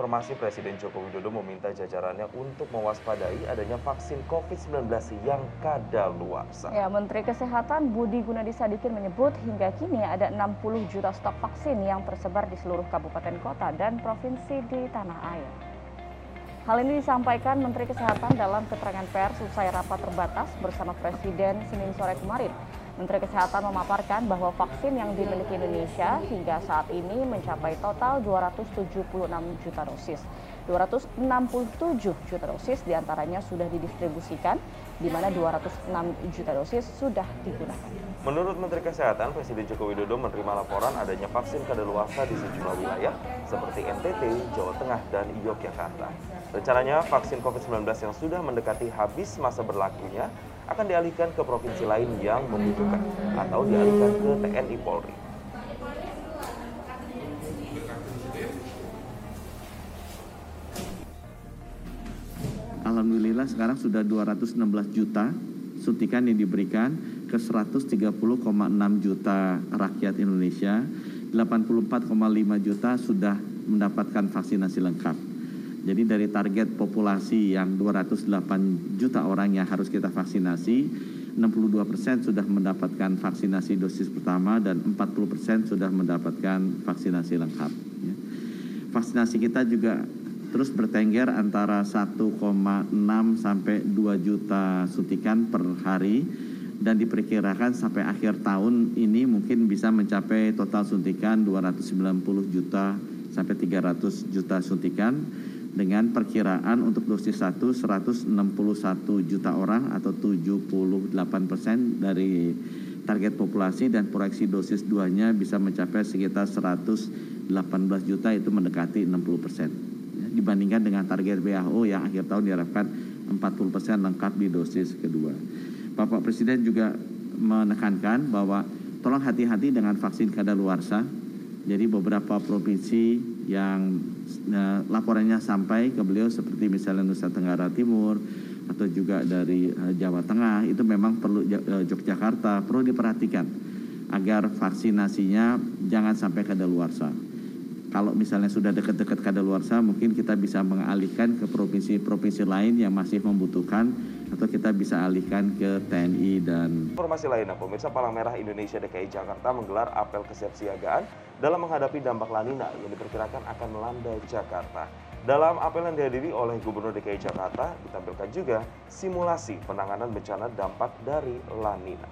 informasi Presiden Joko Widodo meminta jajarannya untuk mewaspadai adanya vaksin COVID-19 yang kadaluarsa. Ya, Menteri Kesehatan Budi Gunadi Sadikin menyebut hingga kini ada 60 juta stok vaksin yang tersebar di seluruh kabupaten kota dan provinsi di tanah air. Hal ini disampaikan Menteri Kesehatan dalam keterangan pers usai rapat terbatas bersama Presiden Senin sore kemarin. Menteri Kesehatan memaparkan bahwa vaksin yang dimiliki Indonesia hingga saat ini mencapai total 276 juta dosis. 267 juta dosis di antaranya sudah didistribusikan, di mana 206 juta dosis sudah digunakan. Menurut Menteri Kesehatan, Presiden Joko Widodo menerima laporan adanya vaksin kadaluarsa di sejumlah wilayah seperti NTT, Jawa Tengah, dan Yogyakarta. Rencananya, vaksin COVID-19 yang sudah mendekati habis masa berlakunya akan dialihkan ke provinsi lain yang membutuhkan atau dialihkan ke TNI Polri. Alhamdulillah sekarang sudah 216 juta suntikan yang diberikan ke 130,6 juta rakyat Indonesia. 84,5 juta sudah mendapatkan vaksinasi lengkap. Jadi dari target populasi yang 208 juta orang yang harus kita vaksinasi, 62 persen sudah mendapatkan vaksinasi dosis pertama dan 40 persen sudah mendapatkan vaksinasi lengkap. Ya. Vaksinasi kita juga terus bertengger antara 1,6 sampai 2 juta suntikan per hari dan diperkirakan sampai akhir tahun ini mungkin bisa mencapai total suntikan 290 juta sampai 300 juta suntikan dengan perkiraan untuk dosis 1 161 juta orang atau 78 persen dari target populasi dan proyeksi dosis 2-nya bisa mencapai sekitar 118 juta itu mendekati 60 persen ya, dibandingkan dengan target WHO yang akhir tahun diharapkan 40 persen lengkap di dosis kedua. Bapak Presiden juga menekankan bahwa tolong hati-hati dengan vaksin kadaluarsa. Jadi beberapa provinsi yang uh, laporannya sampai ke beliau seperti misalnya Nusa Tenggara Timur atau juga dari uh, Jawa Tengah itu memang perlu uh, Yogyakarta perlu diperhatikan agar vaksinasinya jangan sampai kadaluarsa. Kalau misalnya sudah dekat-dekat kadaluarsa, mungkin kita bisa mengalihkan ke provinsi-provinsi lain yang masih membutuhkan atau kita bisa alihkan ke TNI dan Informasi lainnya, pemirsa Palang Merah Indonesia DKI Jakarta menggelar apel kesiapsiagaan dalam menghadapi dampak lanina yang diperkirakan akan melanda Jakarta. Dalam apel yang dihadiri oleh Gubernur DKI Jakarta, ditampilkan juga simulasi penanganan bencana dampak dari lanina.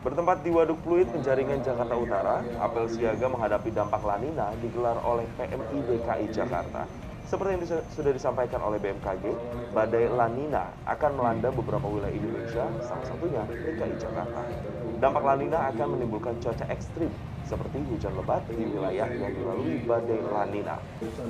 Bertempat di Waduk Pluit, Penjaringan, Jakarta Utara, apel siaga menghadapi dampak lanina digelar oleh PMI DKI Jakarta. Seperti yang sudah disampaikan oleh BMKG, badai lanina akan melanda beberapa wilayah Indonesia, salah satunya DKI Jakarta. Dampak lanina akan menimbulkan cuaca ekstrim seperti hujan lebat di wilayah yang dilalui badai lanina.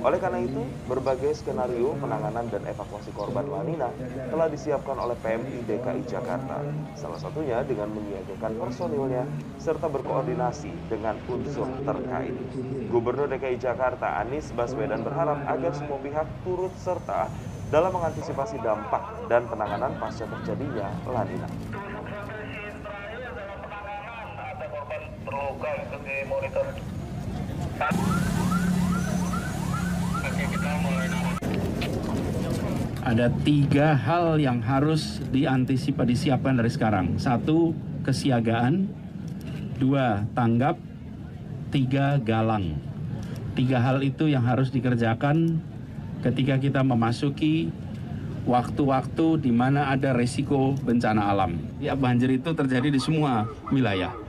Oleh karena itu, berbagai skenario penanganan dan evakuasi korban lanina telah disiapkan oleh PMI DKI Jakarta. Salah satunya dengan menyiagakan personilnya serta berkoordinasi dengan unsur terkait. Gubernur DKI Jakarta Anies Baswedan berharap agar semua pihak turut serta dalam mengantisipasi dampak dan penanganan pasca terjadinya lanina. Ada tiga hal yang harus diantisipasi disiapkan dari sekarang. Satu, kesiagaan. Dua, tanggap. Tiga, galang. Tiga hal itu yang harus dikerjakan ketika kita memasuki waktu-waktu di mana ada resiko bencana alam. Ya, banjir itu terjadi di semua wilayah.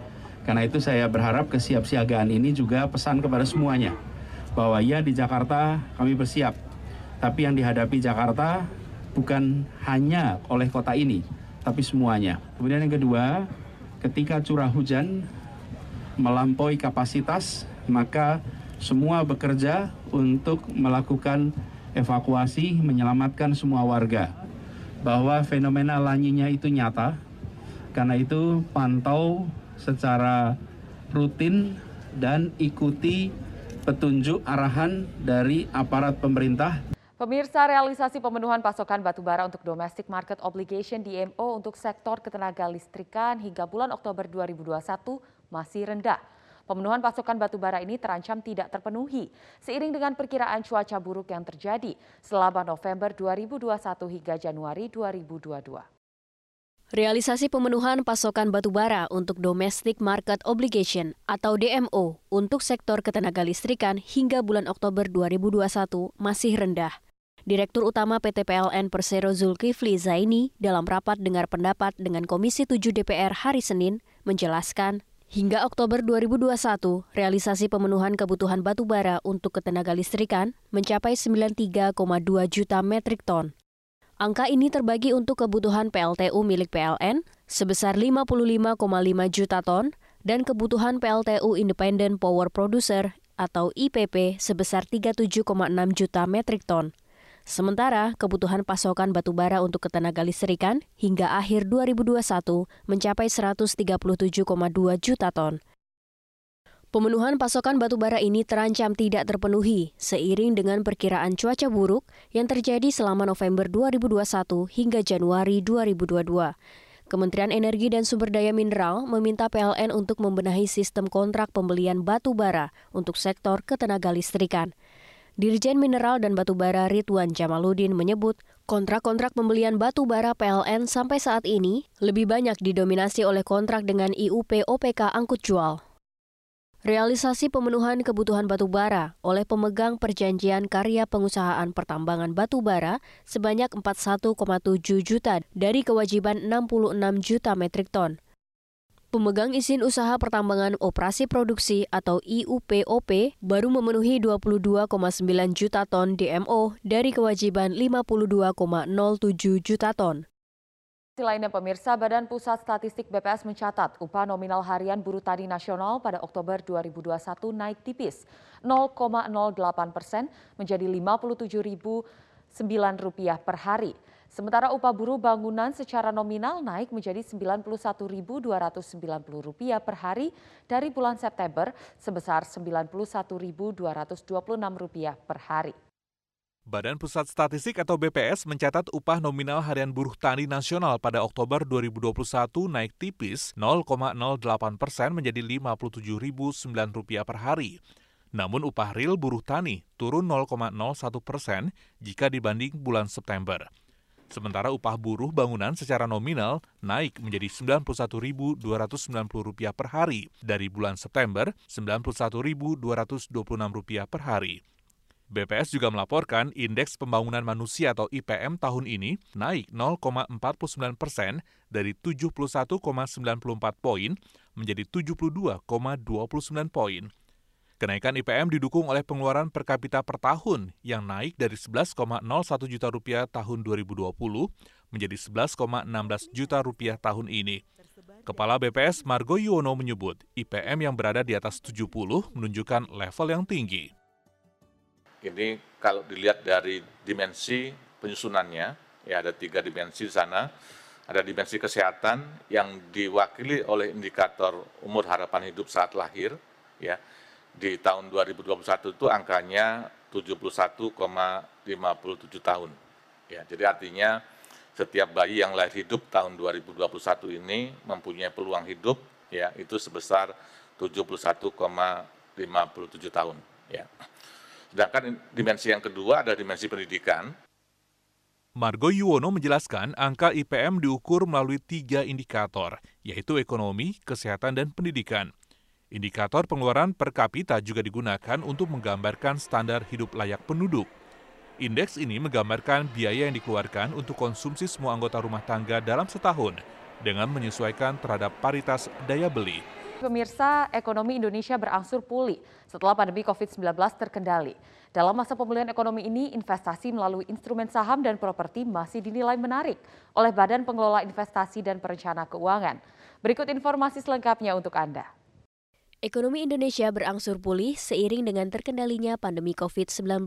Karena itu saya berharap kesiapsiagaan ini juga pesan kepada semuanya bahwa ya di Jakarta kami bersiap, tapi yang dihadapi Jakarta bukan hanya oleh kota ini, tapi semuanya. Kemudian yang kedua, ketika curah hujan melampaui kapasitas, maka semua bekerja untuk melakukan evakuasi, menyelamatkan semua warga. Bahwa fenomena laninya itu nyata, karena itu pantau secara rutin dan ikuti petunjuk arahan dari aparat pemerintah. Pemirsa realisasi pemenuhan pasokan batubara untuk domestic market obligation DMO untuk sektor ketenaga listrikan hingga bulan Oktober 2021 masih rendah. Pemenuhan pasokan batu bara ini terancam tidak terpenuhi seiring dengan perkiraan cuaca buruk yang terjadi selama November 2021 hingga Januari 2022. Realisasi pemenuhan pasokan batu bara untuk domestic market obligation atau DMO untuk sektor ketenaga listrikan hingga bulan Oktober 2021 masih rendah. Direktur Utama PT PLN Persero Zulkifli Zaini dalam rapat dengar pendapat dengan Komisi 7 DPR hari Senin menjelaskan hingga Oktober 2021 realisasi pemenuhan kebutuhan batu bara untuk ketenaga listrikan mencapai 93,2 juta metrik ton Angka ini terbagi untuk kebutuhan PLTU milik PLN sebesar 55,5 juta ton dan kebutuhan PLTU Independent Power Producer atau IPP sebesar 37,6 juta metrik ton. Sementara kebutuhan pasokan batubara untuk ketenaga listrikan hingga akhir 2021 mencapai 137,2 juta ton. Pemenuhan pasokan batu bara ini terancam tidak terpenuhi seiring dengan perkiraan cuaca buruk yang terjadi selama November 2021 hingga Januari 2022. Kementerian Energi dan Sumber Daya Mineral meminta PLN untuk membenahi sistem kontrak pembelian batu bara untuk sektor ketenaga listrikan. Dirjen Mineral dan Batu Bara Ridwan Jamaludin menyebut kontrak-kontrak pembelian batu bara PLN sampai saat ini lebih banyak didominasi oleh kontrak dengan IUP OPK angkut jual. Realisasi pemenuhan kebutuhan batu bara oleh pemegang perjanjian karya pengusahaan pertambangan batu bara sebanyak 41,7 juta dari kewajiban 66 juta metrik ton. Pemegang izin usaha pertambangan operasi produksi atau IUPOP baru memenuhi 22,9 juta ton DMO dari kewajiban 52,07 juta ton. Lainnya pemirsa, Badan Pusat Statistik BPS mencatat upah nominal harian buruh tani nasional pada Oktober 2021 naik tipis 0,08 persen menjadi Rp57.009 per hari. Sementara upah buruh bangunan secara nominal naik menjadi Rp91.290 per hari dari bulan September sebesar Rp91.226 per hari. Badan Pusat Statistik atau BPS mencatat upah nominal harian buruh tani nasional pada Oktober 2021 naik tipis 0,08 persen menjadi Rp57.009 per hari. Namun upah real buruh tani turun 0,01 persen jika dibanding bulan September. Sementara upah buruh bangunan secara nominal naik menjadi Rp91.290 per hari dari bulan September Rp91.226 per hari. BPS juga melaporkan indeks pembangunan manusia atau IPM tahun ini naik 0,49 persen dari 71,94 poin menjadi 72,29 poin. Kenaikan IPM didukung oleh pengeluaran per kapita per tahun yang naik dari 11,01 juta rupiah tahun 2020 menjadi 11,16 juta rupiah tahun ini. Kepala BPS Margo Yuwono menyebut IPM yang berada di atas 70 menunjukkan level yang tinggi. Ini kalau dilihat dari dimensi penyusunannya, ya ada tiga dimensi di sana. Ada dimensi kesehatan yang diwakili oleh indikator umur harapan hidup saat lahir, ya di tahun 2021 itu angkanya 71,57 tahun. Ya, jadi artinya setiap bayi yang lahir hidup tahun 2021 ini mempunyai peluang hidup ya itu sebesar 71,57 tahun ya. Sedangkan dimensi yang kedua ada dimensi pendidikan. Margo Yuwono menjelaskan angka IPM diukur melalui tiga indikator, yaitu ekonomi, kesehatan, dan pendidikan. Indikator pengeluaran per kapita juga digunakan untuk menggambarkan standar hidup layak penduduk. Indeks ini menggambarkan biaya yang dikeluarkan untuk konsumsi semua anggota rumah tangga dalam setahun dengan menyesuaikan terhadap paritas daya beli. Pemirsa, ekonomi Indonesia berangsur pulih setelah pandemi COVID-19 terkendali. Dalam masa pemulihan ekonomi ini, investasi melalui instrumen saham dan properti masih dinilai menarik oleh Badan Pengelola Investasi dan Perencana Keuangan. Berikut informasi selengkapnya untuk Anda. Ekonomi Indonesia berangsur pulih seiring dengan terkendalinya pandemi COVID-19.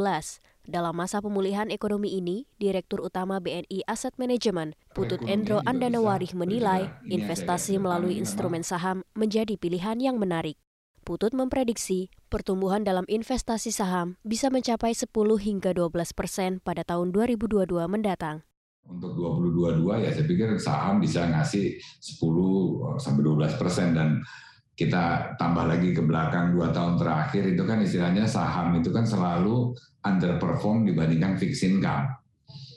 Dalam masa pemulihan ekonomi ini, Direktur Utama BNI Asset Management, Putut Endro Andanawarih menilai investasi melalui instrumen saham menjadi pilihan yang menarik. Putut memprediksi pertumbuhan dalam investasi saham bisa mencapai 10 hingga 12 persen pada tahun 2022 mendatang. Untuk 2022 ya saya pikir saham bisa ngasih 10 sampai 12 persen dan kita tambah lagi ke belakang dua tahun terakhir itu kan istilahnya saham itu kan selalu underperform dibandingkan fixed income.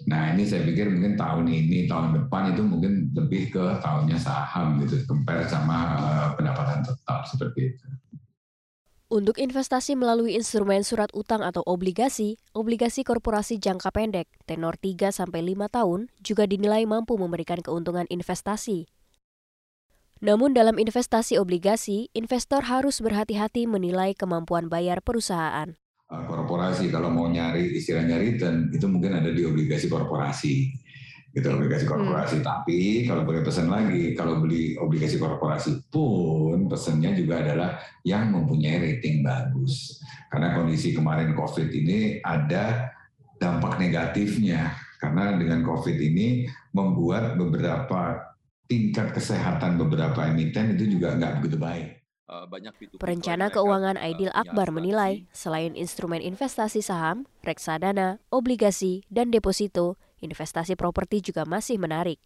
Nah ini saya pikir mungkin tahun ini, tahun depan itu mungkin lebih ke tahunnya saham gitu, compare sama uh, pendapatan tetap seperti itu. Untuk investasi melalui instrumen surat utang atau obligasi, obligasi korporasi jangka pendek, tenor 3 sampai 5 tahun juga dinilai mampu memberikan keuntungan investasi. Namun dalam investasi obligasi, investor harus berhati-hati menilai kemampuan bayar perusahaan. Eh, korporasi kalau mau nyari istilahnya return itu mungkin ada di obligasi korporasi gitu obligasi hmm. korporasi. Hmm. Tapi kalau boleh pesan lagi, kalau beli obligasi korporasi pun pesannya juga adalah yang mempunyai rating bagus. Karena kondisi kemarin COVID ini ada dampak negatifnya. Karena dengan COVID ini membuat beberapa tingkat kesehatan beberapa emiten itu juga nggak begitu baik. Perencana keuangan Aidil Akbar menilai, selain instrumen investasi saham, reksadana, obligasi, dan deposito, investasi properti juga masih menarik.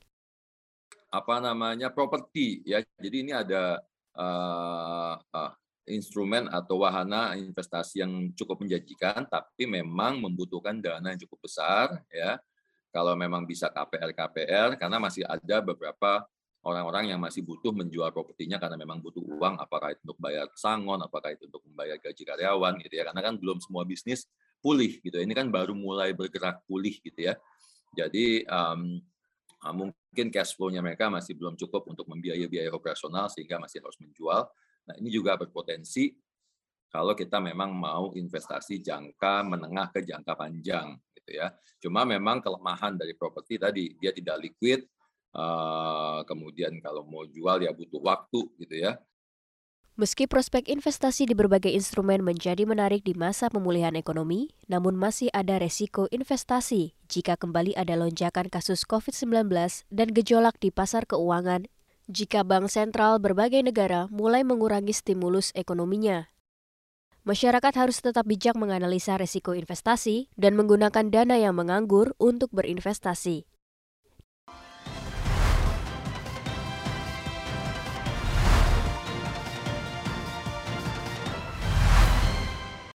Apa namanya properti ya? Jadi ini ada uh, uh, instrumen atau wahana investasi yang cukup menjanjikan, tapi memang membutuhkan dana yang cukup besar ya. Kalau memang bisa KPR KPR, karena masih ada beberapa orang-orang yang masih butuh menjual propertinya karena memang butuh uang, apakah itu untuk bayar sangon, apakah itu untuk membayar gaji karyawan gitu ya. Karena kan belum semua bisnis pulih gitu. ya. Ini kan baru mulai bergerak pulih gitu ya. Jadi um, mungkin cash flow-nya mereka masih belum cukup untuk membiayai biaya operasional sehingga masih harus menjual. Nah ini juga berpotensi kalau kita memang mau investasi jangka menengah ke jangka panjang gitu ya. Cuma memang kelemahan dari properti tadi dia tidak liquid, uh, kemudian kalau mau jual ya butuh waktu gitu ya. Meski prospek investasi di berbagai instrumen menjadi menarik di masa pemulihan ekonomi, namun masih ada resiko investasi jika kembali ada lonjakan kasus COVID-19 dan gejolak di pasar keuangan jika bank sentral berbagai negara mulai mengurangi stimulus ekonominya. Masyarakat harus tetap bijak menganalisa resiko investasi dan menggunakan dana yang menganggur untuk berinvestasi.